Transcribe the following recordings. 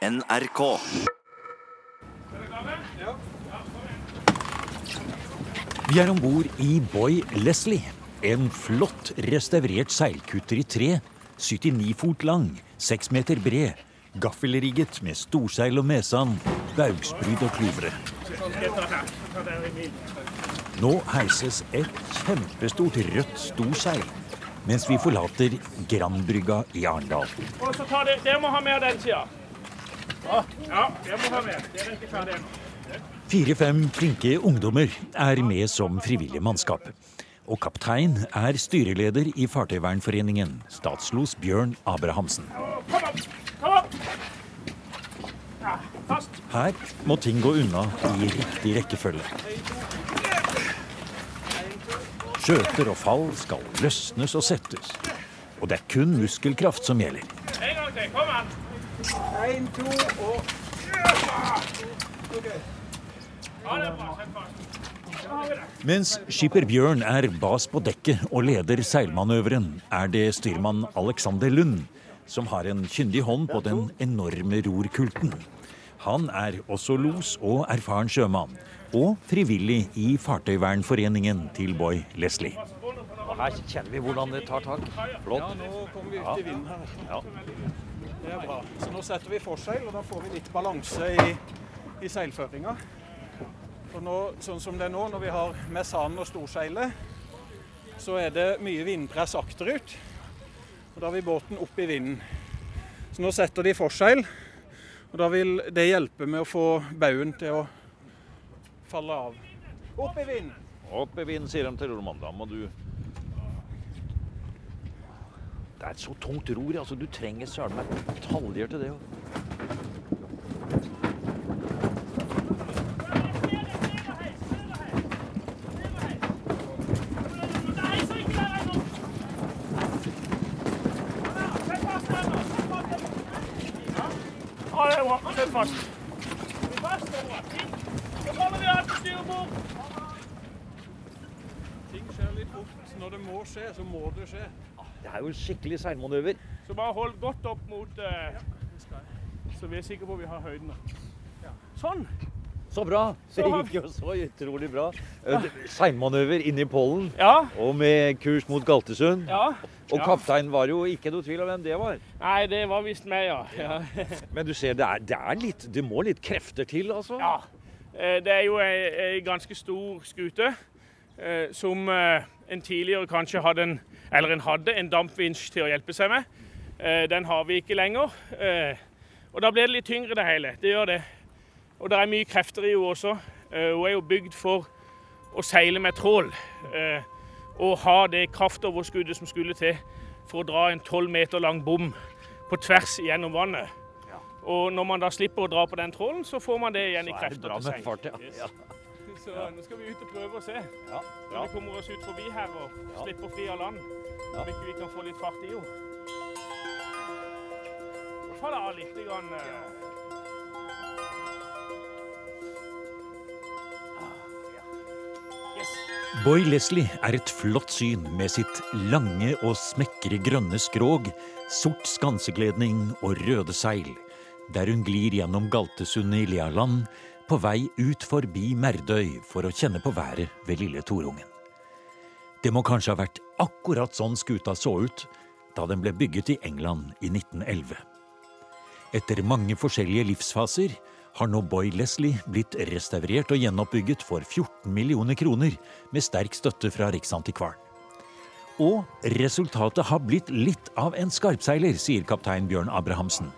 NRK. Vi er om bord i Boy Leslie. En flott restaurert seilkutter i tre. 79 fot lang, 6 meter bred. Gaffelrigget med storseil og mesan, baugspryd og klyvere. Nå heises et kjempestort rødt storseil mens vi forlater Grandbrygga i Arendal. Og så tar det, Dere må ha med den sida. Ja, ennå. Fire-fem flinke ungdommer er med som frivillig mannskap. Og kaptein er styreleder i Fartøyvernforeningen, statslos Bjørn Abrahamsen. Her må ting gå unna i riktig rekkefølge. Skjøter og fall skal løsnes og settes. Og det er kun muskelkraft som gjelder. En gang til. Kom an. Én, to og. Mens skipper Bjørn er bas på dekket og leder seilmanøveren, er det styrmann Alexander Lund som har en kyndig hånd på den enorme rorkulten. Han er også los og erfaren sjømann, og frivillig i Fartøyvernforeningen til Boy Leslie. Og her kjenner vi hvordan det tar tak. Flott. Ja, Det er bra. Så nå setter vi forseil, og da får vi litt balanse i, i seilføringa. Nå, sånn som det er nå, når vi har mesan og storseilet, så er det mye vindpress akterut. Og da vil båten opp i vinden. Så nå setter de forseil, og da vil det hjelpe med å få baugen til å falle av. Opp i vinden! Opp i vinden, sier de til Roman. Da må du Det er et så tungt ror. altså Du trenger søren meg taljer til det. jo. Ja, det er bra. Sett fast. Fast, det er bra. Fint. Så faller vi av til styrbord. Ting skjer litt fort. Når det må skje, så må det skje. Det er jo en skikkelig seilmanøver. Så bare hold godt opp mot eh, Så vi er sikre på at vi har høyden. Sånn. Så bra! Det Så gikk jo så utrolig bra. Eh, Seilmanøver inne i pollen, Ja. og med kurs mot Galtesund. Ja. Og kapteinen var jo ikke noe tvil om hvem det var. Nei, det var visst meg, ja. ja. Men du ser, det er, det er litt Det må litt krefter til, altså. Ja. Eh, Det er jo ei, ei ganske stor skute eh, som en tidligere kanskje hadde en Eller en hadde en dampvinsj til å hjelpe seg med. Eh, Den har vi ikke lenger. Eh, Og da blir det litt tyngre, det hele. Det gjør det. Og det er mye krefter i henne også. Eh, Hun er jo bygd for å seile med trål. Og ha det kraftoverskuddet som skulle til for å dra en tolv meter lang bom på tvers gjennom vannet. Og når man da slipper å dra på den trålen, så får man det igjen i er krefter til med fart, ja. Så nå skal vi ut og prøve å se. Ja. Når vi kommer oss ut forbi her og slipper fri av land. Om ikke vi kan få litt fart i henne. Så faller av litt. Grann, eh. Boy Leslie er et flott syn med sitt lange og smekre grønne skrog, sort skansekledning og røde seil, der hun glir gjennom Galtesundet i Lialand, på vei ut forbi Merdøy for å kjenne på været ved lille Torungen. Det må kanskje ha vært akkurat sånn skuta så ut da den ble bygget i England i 1911. Etter mange forskjellige livsfaser har nå Boy Leslie blitt restaurert og gjenoppbygget for 14 millioner kroner med sterk støtte fra Riksantikvaren. Og resultatet har blitt litt av en skarpseiler, sier kaptein Bjørn Abrahamsen.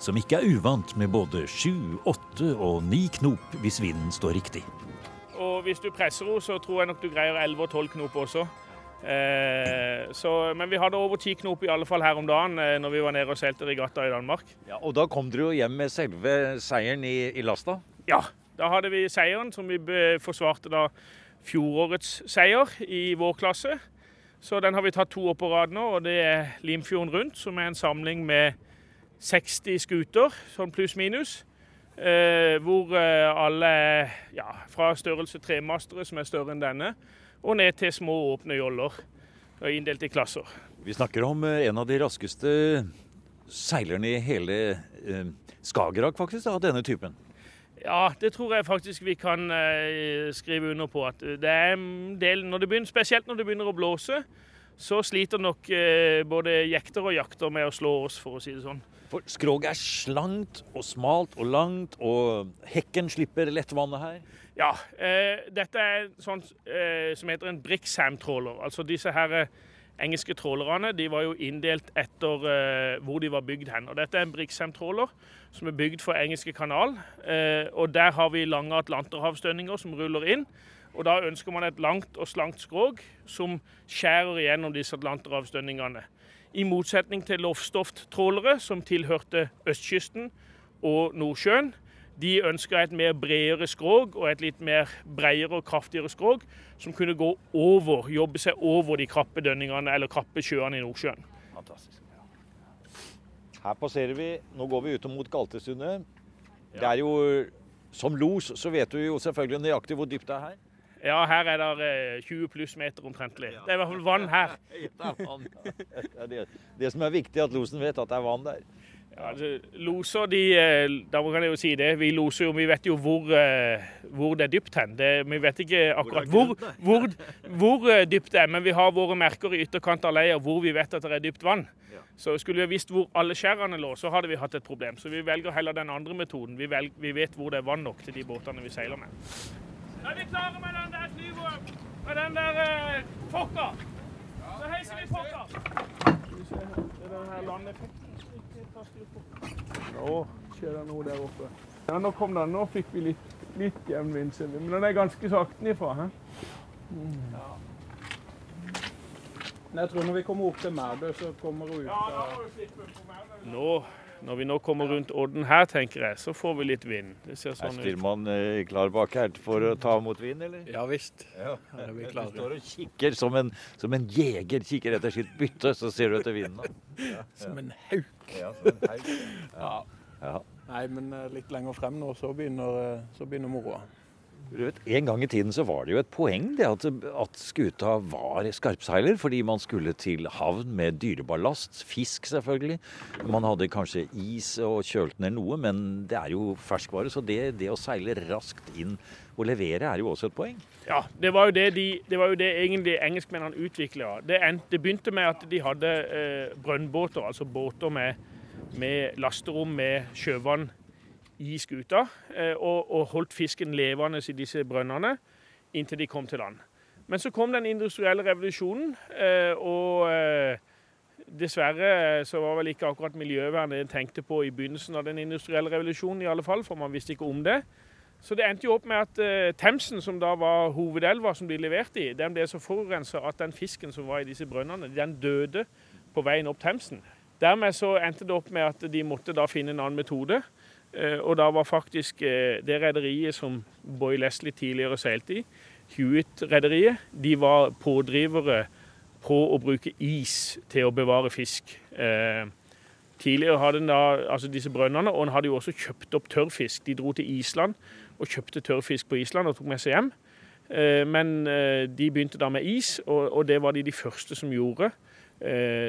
Som ikke er uvant med både sju, åtte og ni knop hvis vinden står riktig. Og hvis du presser henne, så tror jeg nok du greier 11 og 12 knop også. Eh, så, men vi hadde over ti knop i alle fall her om dagen eh, når vi var nede og seilte regatta i Danmark. Ja, og da kom dere jo hjem med selve seieren i, i lasta. Ja, da hadde vi seieren som vi be- forsvarte da fjorårets seier i vår klasse. Så den har vi tatt to år på rad nå, og det er Limfjorden Rundt, som er en samling med 60 skuter, sånn pluss-minus. Eh, hvor eh, alle ja, fra størrelse tremastere, som er større enn denne, og ned til små åpne joller. Og inndelt i klasser. Vi snakker om eh, en av de raskeste seilerne i hele eh, Skagerrak faktisk av denne typen. Ja, det tror jeg faktisk vi kan eh, skrive under på. at det er en del, når det begynner, Spesielt når det begynner å blåse, så sliter nok eh, både jekter og jakter med å slå oss, for å si det sånn. For skroget er slankt og smalt og langt, og hekken slipper lett vannet her. Ja, eh, dette er sånn eh, som heter en Brixham-tråler. Altså disse her eh, engelske trålerne de var jo inndelt etter eh, hvor de var bygd hen. Og Dette er en Brixham-tråler som er bygd for engelske kanal. Eh, og Der har vi lange atlanterhavstønninger som ruller inn. Og Da ønsker man et langt og slankt skrog som skjærer igjennom disse atlanterhavsdønningene. I motsetning til Lofstoft-trålere som tilhørte østkysten og Nordsjøen. De ønska et mer bredere skrog og et litt mer bredere og kraftigere skrog som kunne gå over, jobbe seg over de krappe dønningene eller krappe sjøene i Nordsjøen. Fantastisk. Her passerer vi Nå går vi ut mot Galtesundet. Det er jo Som los så vet du jo selvfølgelig nøyaktig hvor dypt det er her. Ja, her er det eh, 20 pluss meter omtrentlig. Det er i hvert fall vann her. Det er vann. Det, er det, det som er viktig, at losen vet at det er vann der. Ja, altså, loser, de eh, Da kan jeg jo si det. Vi loser jo, vi vet jo hvor, eh, hvor det er dypt hen. Det, vi vet ikke akkurat hvor, hvor, hvor dypt det er, men vi har våre merker i ytterkant av leia hvor vi vet at det er dypt vann. Så skulle vi visst hvor alle skjærene lå, så hadde vi hatt et problem. Så vi velger heller den andre metoden. Vi, velger, vi vet hvor det er vann nok til de båtene vi seiler med. Er vi klare med den der flyveren? Med den der uh, fokka? Så heiser vi fokka. Nå skjer det noe der oppe. Ja, nå kom den. Nå fikk vi litt, litt jevn vind, ser vi. Men den er ganske sakten ifra. He? Men jeg tror når vi kommer opp til Mærbø, så kommer hun ut av Nå, når vi nå kommer rundt odden her, tenker jeg, så får vi litt vind. Det ser Er sånn er styrmann eh, klar bak her for å ta mot vind, eller? Ja visst. Ja. Ja, vi Du står og kikker som en, som en jeger kikker etter sitt bytte, så ser du etter vinden. Som en hauk. Ja, som en hauk. Ja. Ja. Nei, men eh, litt lenger frem nå, så begynner, eh, så begynner moroa. En gang i tiden så var det jo et poeng det at, at skuta var skarpseiler, fordi man skulle til havn med dyreballast, fisk selvfølgelig. Man hadde kanskje is og kjølt ned noe, men det er jo ferskvare. Så det, det å seile raskt inn og levere er jo også et poeng. Ja, det var jo det, de, det, var jo det egentlig engelskmennene utvikla. Det, det begynte med at de hadde eh, brønnbåter, altså båter med, med lasterom med sjøvann i skuta, eh, og, og holdt fisken levende i disse brønnene inntil de kom til land. Men så kom den industrielle revolusjonen, eh, og eh, dessverre så var vel ikke akkurat miljøvernet en tenkte på i begynnelsen av den industrielle revolusjonen, i alle fall, for man visste ikke om det. Så det endte jo opp med at Themsen, som da var hovedelva som de leverte i, den ble så forurensa at den fisken som var i disse brønnene, den døde på veien opp Themsen. Dermed så endte det opp med at de måtte da finne en annen metode. Eh, Og da var faktisk eh, det rederiet som Boy Leslie tidligere seilte i, Hewitt-rederiet, de var pådrivere på å bruke is til å bevare fisk. Eh, Tidligere hadde en da altså disse brønnene, og en hadde jo også kjøpt opp tørrfisk. De dro til Island og kjøpte tørrfisk på Island og tok med seg hjem. Men de begynte da med is, og, det var de de første som gjorde.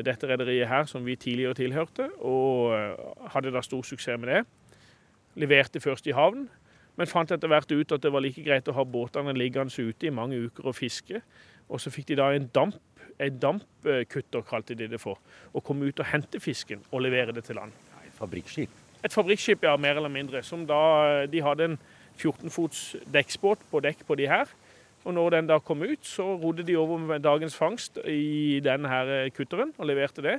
Dette rederiet her, som vi tidligere tilhørte, og hadde da stor suksess med det. Leverte først i havn, men fant etter hvert ut at det var like greit å ha båtene liggende ute i mange uker og fiske. Og så fikk de da en damp, en dampkutter, kalte de det for, og kom ut og hente fisken og levere det til land. Et Fabrikkskip. Et fabrikkskip, ja, mer eller mindre, som da De hadde en 14 fots dekksbåt på dekk på de her. Og når den da kom ut, så rodde de over med dagens fangst i denne her kutteren og leverte det.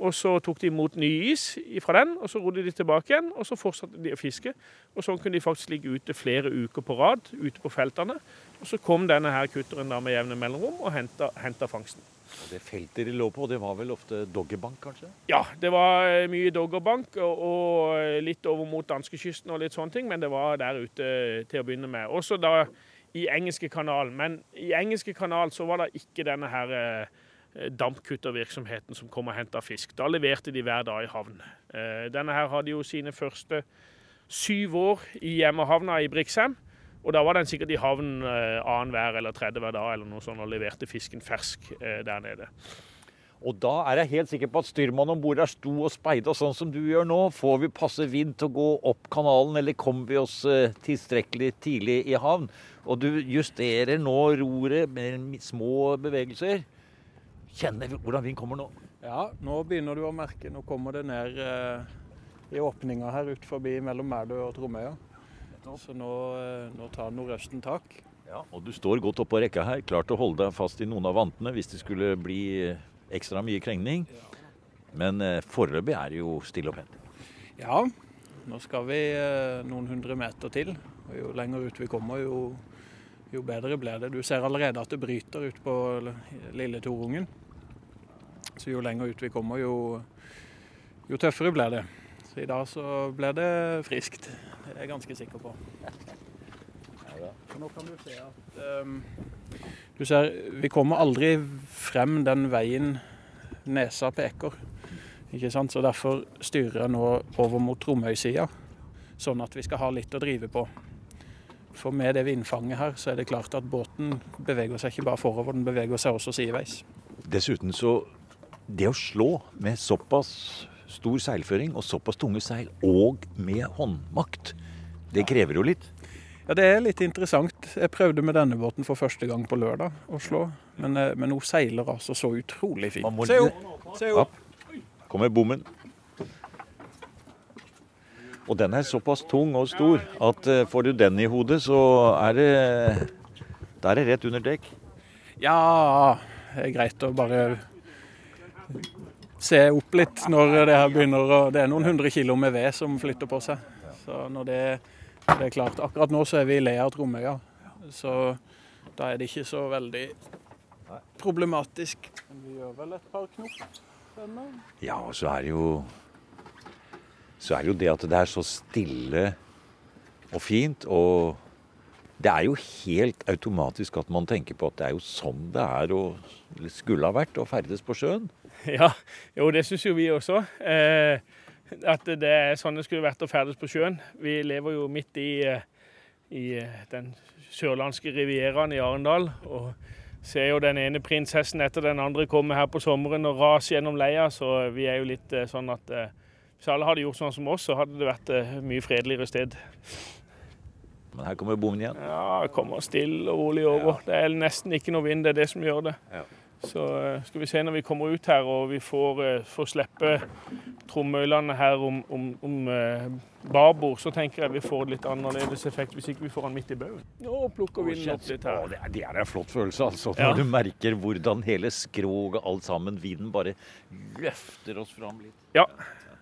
Og så tok de imot ny is fra den, og så rodde de tilbake igjen. Og så fortsatte de å fiske. Og sånn kunne de faktisk ligge ute flere uker på rad ute på feltene. Og så kom denne her kutteren da med jevne mellomrom og henta, fangsten. fangsten. Det feltet de lå på, det var vel ofte doggerbank, kanskje? Ja, det var eh, mye doggerbank og, og litt over mot danskekysten og litt sånne ting, men det var der ute til å begynne med. Også da i engelske kanal, men i engelske kanal så var det ikke denne her eh, dampkuttervirksomheten som kom og henta fisk. Da leverte de hver dag i havn. Eh, Denne her hadde jo sine første syv år i hjemmehavna i Brixheim, Og da var den sikkert i havn eh, annenhver eller tredje hver dag eller noe sånt, og leverte fisken fersk eh, der nede. Og da er jeg helt sikker på at styrmannen om bord der sto og speida sånn som du gjør nå. Får vi passe vind til å gå opp kanalen, eller kommer vi oss eh, tilstrekkelig tidlig i havn? Og du justerer nå roret med små bevegelser. Kjenner hvordan vind kommer nå. Ja, nå begynner du å merke. Nå kommer det ned eh, i åpninga her ut forbi mellom Mærdø og Tromøya. Så nå, eh, nå tar nordøsten tak. Ja, og du står godt oppå rekka her, klar til å holde deg fast i noen av vantene hvis det skulle bli eh, ekstra mye krengning. Men eh, foreløpig er det jo stille og pent. Ja, nå skal vi eh, noen hundre meter til. Og jo lenger ut vi kommer, jo, jo bedre blir det. Du ser allerede at det bryter ut på lille Torungen. Så jo lenger ut vi kommer, jo, jo tøffere blir det. Så i dag så blir det friskt. Det er jeg ganske sikker på. Nå kan du se at um, Du ser, vi kommer aldri frem den veien nesa peker. Ikke sant? Så derfor styrer jeg nå over mot Tromøy-sida, sånn at vi skal ha litt å drive på. For med det vindfanget her, så er det klart at båten beveger seg ikke bare forover, den beveger seg også sideveis. Dessuten så Det å slå med såpass stor seilføring og såpass tunge seil, og med håndmakt, det krever jo litt. Ja, Det er litt interessant. Jeg prøvde med denne båten for første gang på lørdag å slå. Men, eh, men hun seiler altså så utrolig fint. Se opp! Se opp! Kommer bommen. Og den er såpass tung og stor at eh, får du den i hodet, så er det Da er det rett under dekk. Ja, det er greit å bare se opp litt når det her begynner å Det er noen hundre kilo med ved som flytter på seg. Så når det, det er klart Akkurat nå så er vi i le av Tromøya, så da er det ikke så veldig problematisk. Men vi gjør vel et par knop. Ja, og så er det jo Så er det jo det at det er så stille og fint. Og det er jo helt automatisk at man tenker på at det er jo sånn det er og skulle ha vært å ferdes på sjøen. Ja, jo, det syns jo vi også. Eh, at det er sånn det skulle vært å ferdes på sjøen. Vi lever jo midt i, eh, i eh, den sørlandske rivieraen i Arendal. Og ser jo den ene prinsessen etter den andre komme her på sommeren og rase gjennom leia. Så vi er jo litt eh, sånn at hvis alle hadde gjort sånn som oss, så hadde det vært et mye fredeligere sted. Men her kommer bommen igjen. Ja, det kommer stille og rolig over. Det er nesten ikke noe vind, det er det som gjør det. Ja. Så eh, skal vi se når vi kommer ut her og vi får, eh, får slippe tromøylene her om, om, om eh, babord, så tenker jeg vi får litt annerledes effekt hvis ikke vi får den midt i baugen. Nå plukker vinden opp litt Å, her. det, er, det er en flott følelse, altså. Ja. Du merker hvordan hele skroget, alt sammen, vinden bare løfter oss fram litt. Ja,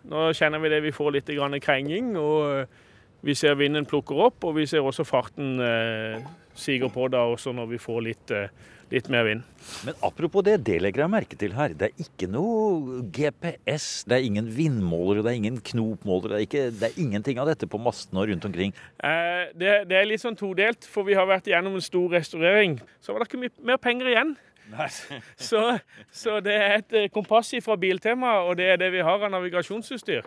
nå kjenner vi det. Vi får litt grann krenging, og eh, vi ser vinden plukker opp, og vi ser også farten eh, siger på da også når vi får litt, eh, litt mer vind. Men apropos det, det legger jeg merke til her. Det er ikke noe GPS, det er ingen vindmåler, det er ingen knopmåler, det ikke, det er ingenting av dette på mastene og rundt omkring. Eh, det, det er litt sånn todelt, for vi har vært gjennom en stor restaurering. Så var det ikke mye mer penger igjen. Så, så det er et eh, kompass fra Biltema, og det er det vi har av navigasjonsutstyr.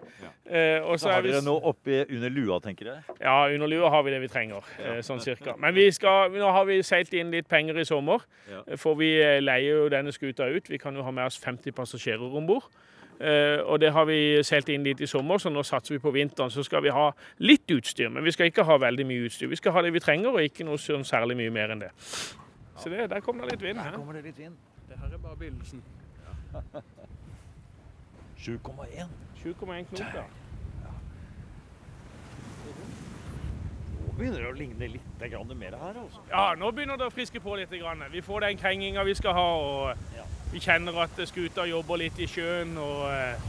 Eh, Så har vi- det nå oppi under lua, tenker jeg. Ja, under lua har vi det vi trenger, eh, sånn cirka. Men vi skal, nå har vi seilt inn litt penger i sommer, Ja. for vi leier jo denne skuta ut. Vi kan jo ha med oss 50 passasjerer om bord. Uh, og det har vi seilt inn litt i sommer, så nå satser vi på vinteren. Så skal vi ha litt utstyr, men vi skal ikke ha veldig mye utstyr. Vi skal ha det vi trenger, og ikke noe sånn særlig mye mer enn det. Så det, der kom det litt vind. Her. kommer det litt vind. Det her er bare begynnelsen. 7,1. 7,1 knop, ja. Nå begynner det å ligne litt grann mer her, altså. Ja, nå begynner det å friske på litt. Vi får den krenginga vi skal ha, og vi kjenner at skuta jobber litt i sjøen og eh,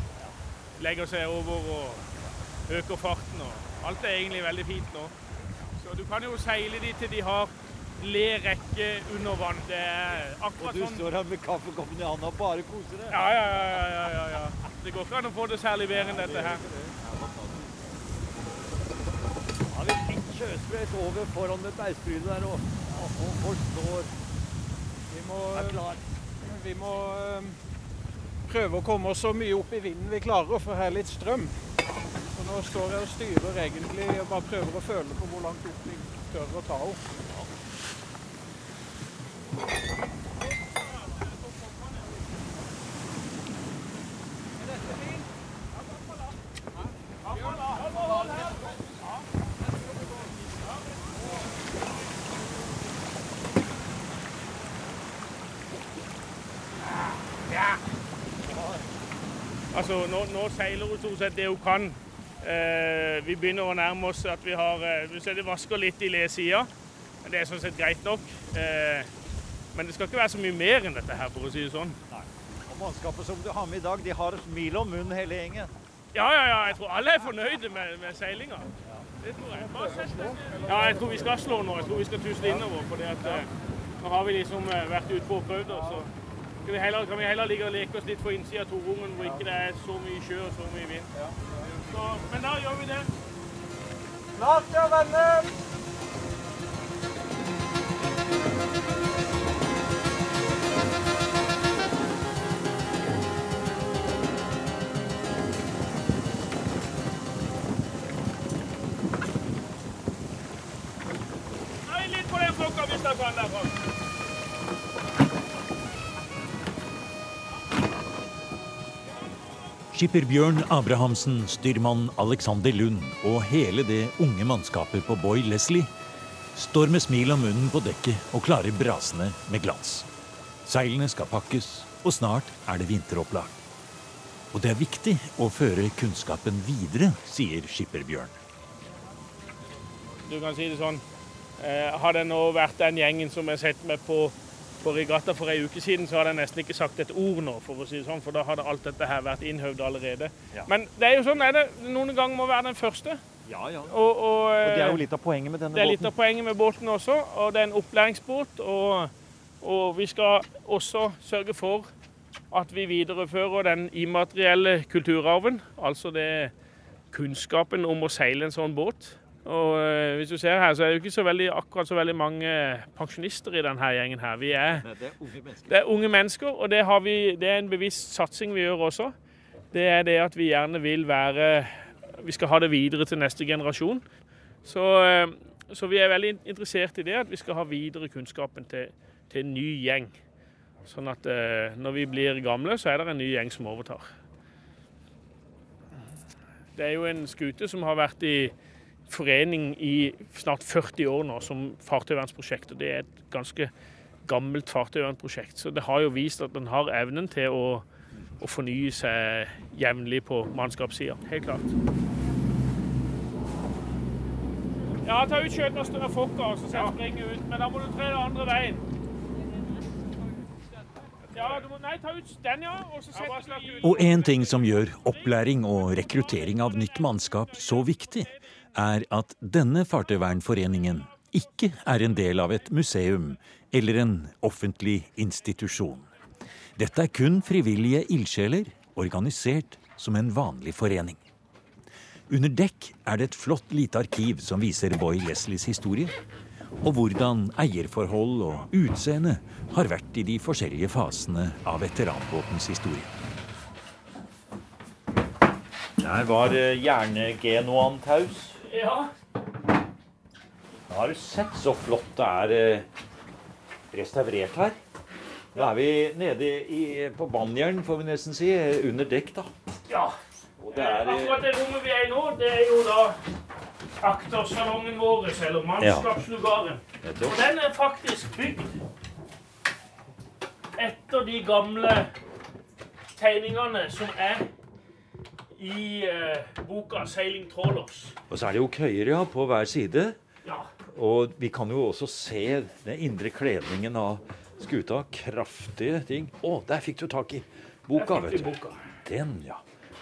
legger seg over og øker farten. Og alt er egentlig veldig fint nå. Så du kan jo seile de til de har le rekke under vann. Det er akkurat sånn. Og du står her med kaffekoppen i hånda og bare koser deg. Ja, ja, ja, ja, ja, ja. Det går ikke an å få det særlig bedre enn dette her. Ja, vi fikk sjøsprøyt over foran med bergsprydet der, og, og folk står Vi må, vi må eh, prøve å komme oss så mye opp i vinden vi klarer, for her er litt strøm. Så nå står jeg og styrer egentlig og bare prøver å føle på hvor langt opp vi tør å ta henne. Altså, nå, nå seiler hun stort sett det hun kan. Eh, vi begynner å nærme oss at vi har eh, Du ser det vasker litt i lesida. Men det er sånn sett greit nok. Eh, men det skal ikke være så mye mer enn dette her, for å si det sånn. Og mannskapet som du har med i dag, de har et smil om munnen hele gjengen. Ja, ja, ja. Jeg tror alle er fornøyde med, med seilinga. Det tror jeg. Ja, jeg tror vi skal slå nå. Jeg tror vi skal tusle innover. For eh, nå har vi liksom eh, vært ute på og prøvd kan vi, heller, kan vi heller ligge og leke oss litt på innsida av Torungen hvor ikke det er så mye sjø og så mye vind. Så, men da gjør vi det. Klart til å Skipper Bjørn Abrahamsen, styrmann Alexander Lund og hele det unge mannskapet på Boy Leslie står med smil om munnen på dekket og klarer brasene med glans. Seilene skal pakkes, og snart er det vinteropplag. Og det er viktig å føre kunnskapen videre, sier skipper Bjørn. Du kan si det sånn. Eh, det jeg nå vært den gjengen som jeg sett meg på, på regatta for ei uke siden, så hadde jeg nesten ikke sagt et ord nå, for å si det sånn, for da hadde alt dette her vært innhøvd allerede. Ja. Men det er jo sånn er det. Noen ganger må være den første. Ja, ja. Og, og, Og det er eh, jo litt av poenget med denne det er litt båten. av poenget med båten også, og det er en opplæringsbåt. Og, og vi skal også sørge for at vi viderefører den immaterielle kulturarven. Altså det kunnskapen om å seile en sånn båt. Og eh, hvis du ser her, så er det jo ikke så veldig, akkurat så veldig mange pensjonister i denne gjengen her. Vi er, Nei, det er unge mennesker. det er unge mennesker, og det, har vi, det er en bevisst satsing vi gjør også. Det er det at vi gjerne vil være Vi skal ha det videre til neste generasjon. Så, eh, så vi er veldig interessert i det, at vi skal ha videre kunnskapen til, til en ny gjeng. Sånn at eh, når vi blir gamle, så er det en ny gjeng som overtar. Det er jo en skute som har vært i forening i snart 40 år nå som fartøyvernsprosjekt. og Det er et ganske gammelt fartøyvernprosjekt. Så det har jo vist at den har evnen til å, å fornye seg jevnlig på mannskapssida. Helt klart. Ja, ta ut skjøten og større fokka, og så skal jeg springe ut. Men da må du tre den andre veien. Ja, må, nei, ta ut den, ja. Og så setter du i Og en ting som gjør opplæring og rekruttering av nytt mannskap så viktig, er at denne fartøyvernforeningen ikke er en del av et museum eller en offentlig institusjon. Dette er kun frivillige ildsjeler, organisert som en vanlig forening. Under dekk er det et flott lite arkiv som viser Boy Leslies historie, og hvordan eierforhold og utseende har vært i de forskjellige fasene av veteranbåtens historie. Der var eh, jerngenuan taus. Ja. Da har du sett så flott det er eh, restaurert her. Da er vi nede i, på Banjern, får vi nesten si, under dekk, da. ja. Og det er eh, Akkurat det rommet vi er i nå, det er jo da aktersalongen vår, eller mannskapslugaren. Og den er faktisk bygd etter de gamle tegningene som er i eh, boka 'Seiling Trålers'. Og så er det jo køyer, ja, på hver side. Ja. Og vi kan jo også se den indre kledningen av skuta. Kraftige ting. Å, der fikk du tak i boka, vet du. boka. Den, ja.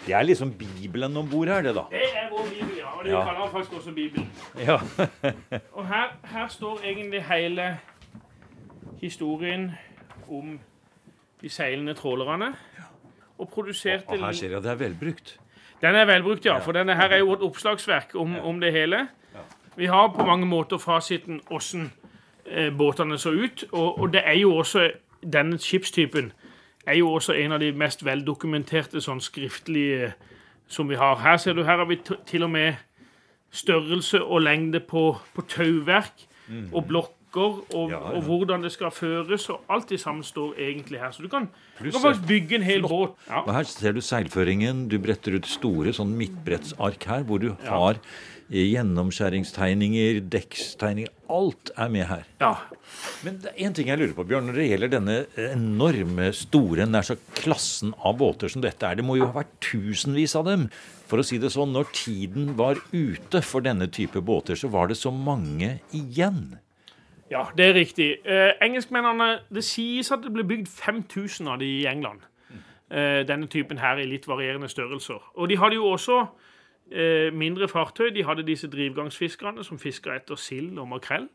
Det er liksom Bibelen om bord her, det, da. Det er vår bibel, ja. Og det Ja. kaller faktisk også Bibelen. Ja. Og her, her står egentlig hele historien om de seilende trålerne. Og produserte Og her ser jeg det er velbrukt. Den er velbrukt, ja. For denne her er jo et oppslagsverk om, om det hele. Vi har på mange måter fasiten åssen eh, båtene så ut. Og, og det er jo også denne skipstypen er jo også en av de mest veldokumenterte sånn skriftlige som vi har. Her ser du, her har vi til og med størrelse og lengde på, på tauverk og blokker og. Ja, ja. og hvordan det skal føres. Og alt det samme står egentlig her. Så du kan, du kan faktisk bygge en hel båt. Ja. Og her ser du seilføringen. Du bretter ut store sånn midtbrettsark her, hvor du har Gjennomskjæringstegninger, dekkstegninger. Alt er med her. Ja. Men det er en ting jeg lurer på, Bjørn, når det gjelder denne enorme, store, nær så klassen av båter som dette er. Det må jo ha vært tusenvis av dem. For å si det sånn, når tiden var ute for denne type båter, så var det så mange igjen. Ja, det er riktig. Eh, engelskmennene, Det sies at det ble bygd 5000 av de i England. Eh, denne typen her i litt varierende størrelser. Og de hadde jo også eh, mindre fartøy. De hadde disse drivgangsfiskerne som fiska etter sild og makrell.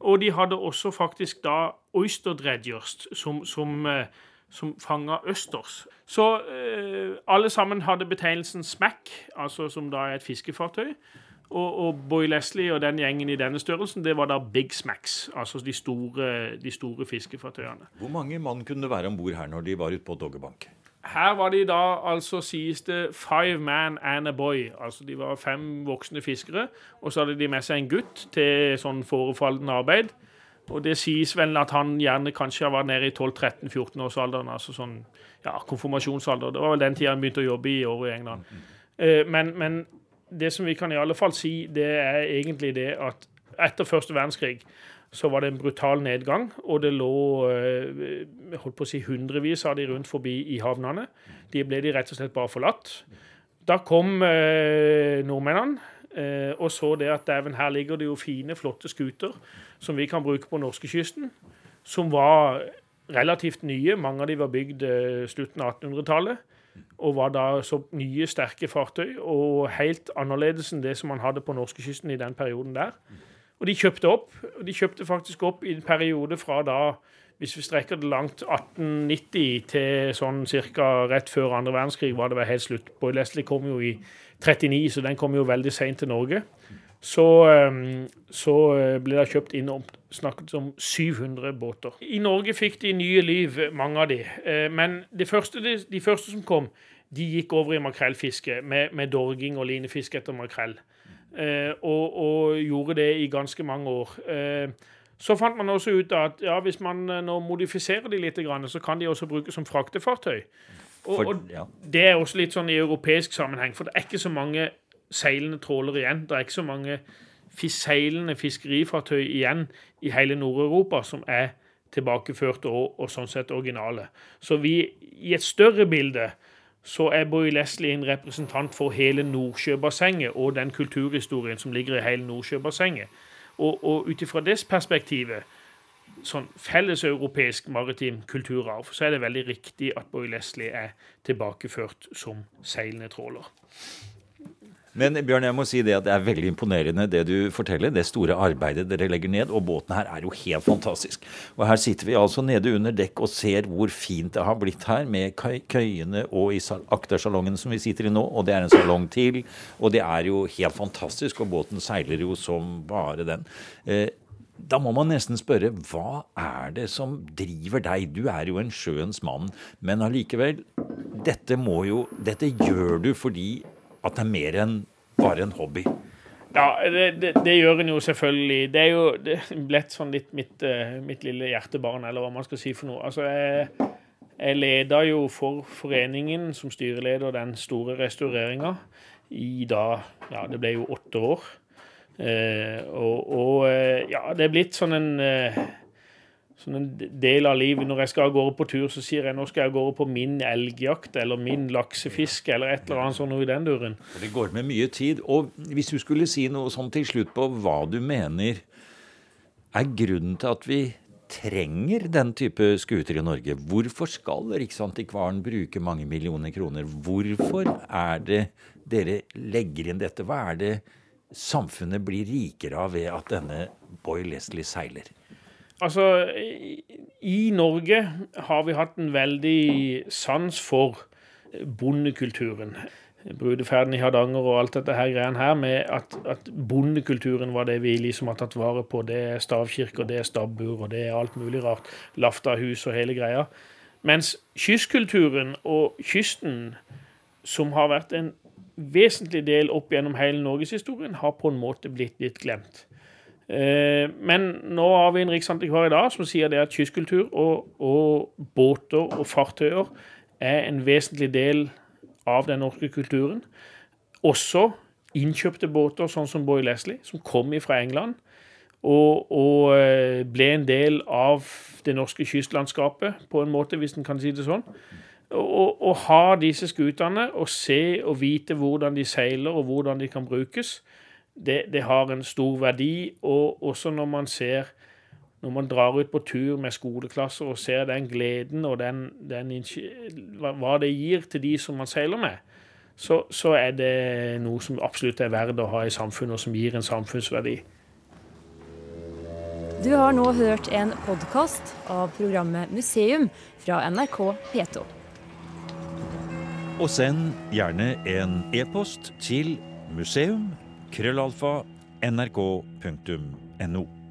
Og de hadde også faktisk da oyster dredgers som, som, eh, som fanga østers. Så eh, alle sammen hadde betegnelsen smack, altså som da er et fiskefartøy. Og, og Boy Leslie og den gjengen i denne størrelsen, det var da Big Smacks. Altså de store, de store fiskefartøyene. Hvor mange mann kunne det være om bord her når de var ute på Doggerbank? Her var de da altså, sies det, five man and a boy. Altså de var fem voksne fiskere. Og så hadde de med seg en gutt til sånn forefallende arbeid. Og det sies vel at han gjerne kanskje var nede i 12-13-14-årsalderen. Altså sånn ja, konfirmasjonsalder. Det var vel den tida han begynte å jobbe i året i England. Eh, men, men det som vi kan i alle fall si, det er egentlig det at etter første verdenskrig så var det en brutal nedgang, og det lå eh, holdt på å si hundrevis av de rundt forbi i havnene. De ble de rett og slett bare forlatt. Da kom eh, nordmennene eh, og så det at dæven, her ligger det jo fine, flotte skuter som vi kan bruke på norskekysten, som var relativt nye. Mange av de var bygd eh, slutten av 1800-tallet. Og var da så nye, sterke fartøy, og helt annerledes enn det som man hadde på norskekysten i den perioden der. Og de kjøpte opp. og De kjøpte faktisk opp i en periode fra da, hvis vi strekker det langt, 1890 til sånn ca. rett før andre verdenskrig var det vel helt slutt. Boy Leslie kom jo i 39, så den kom jo veldig seint til Norge. Så, ehm, så, eh, ble det kjøpt inn om snakket om 700 båter. I Norge fikk de nye liv, mange av de. Eh, men de første, de, de første som kom, de gikk over i makrellfiske med, med dorging og linefiske etter makrell. Eh, og, og, gjorde det i ganske mange år. Eh, så fant man også ut at ja, hvis man eh, nå modifiserer de litt, så kan de også brukes som fraktefartøy. Og, og, Det er også litt sånn i europeisk sammenheng, for det er ikke så mange seilende tråler igjen. Det er ikke så mange seilende fiskerifartøy igjen i hele Nord-Europa som er tilbakeført og, og, sånn sett originale. Så vi, i et større bilde, så er Boy Leslie en representant for hele Nordsjøbassenget og den kulturhistorien som ligger i hele Nordsjøbassenget. Og, og ut ifra det perspektivet, sånn felleseuropeisk maritim kulturarv, så er det veldig riktig at Boy Leslie er tilbakeført som seilende tråler. Men Bjørn, jeg må si det at det er veldig imponerende det du forteller. Det store arbeidet dere legger ned. Og båten her er jo helt fantastisk. Og her sitter vi altså nede under dekk og ser hvor fint det har blitt her, med køyene og i aktersalongen som vi sitter i nå. Og det er en salong til. Og det er jo helt fantastisk, og båten seiler jo som bare den. Eh, da må man nesten spørre hva er det som driver deg? Du er jo en sjøens mann, men allikevel. Dette jo Dette gjør du fordi at det er mer enn bare en hobby? Ja, det, det, det gjør en jo selvfølgelig. Det er jo det blitt sånn litt mitt, uh, mitt, lille hjertebarn, eller hva man skal si for noe. Altså, jeg, jeg leda jo for foreningen som styreleder den store restaureringa i da Ja, det ble jo åtte år. Eh, og, og uh, ja, det er blitt sånn en som en del av livet. Når jeg skal av gårde på tur, så sier jeg nå skal jeg av gårde på min elgjakt eller min laksefiske eller et eller annet sånt i den duren. Det går med mye tid. Og hvis du skulle si noe sånn til slutt på hva du mener er grunnen til at vi trenger den type skuter i Norge. Hvorfor skal Riksantikvaren bruke mange millioner kroner? Hvorfor er det dere legger inn dette? Hva er det samfunnet blir rikere av ved at denne Boy Leslie seiler? Altså, i Norge har vi hatt en veldig sans for bondekulturen. Brudeferden i Hardanger og alt dette her greiene her med at, at, bondekulturen var det vi liksom har tatt vare på. Det er stavkirker, det er stabbur, og det er alt mulig rart. Laftahus og hele greia. Mens kystkulturen og kysten, som har vært en vesentlig del opp gjennom hele norgeshistorien, har på en måte blitt litt glemt. Eh, men nå har vi en riksantikvar i dag som sier det at kystkultur og, og, båter og fartøyer er en vesentlig del av den norske kulturen. Også innkjøpte båter, sånn som Boy Leslie, som kom fra England. Og, og, eh, ble en del av det norske kystlandskapet, på en måte, hvis en kan si det sånn. Å ha disse skutene og se og vite hvordan de seiler og hvordan de kan brukes, det, det har en stor verdi. Og også når man ser når man drar ut på tur med skoleklasser og ser den gleden og den, den, hva det gir til de som man seiler med, så, så, er det noe som absolutt er verdt å ha i samfunnet, og som gir en samfunnsverdi. Du har nå hørt en podkast av programmet Museum fra NRK P2. Og send gjerne en e-post til museum krøllalfa nrk.no.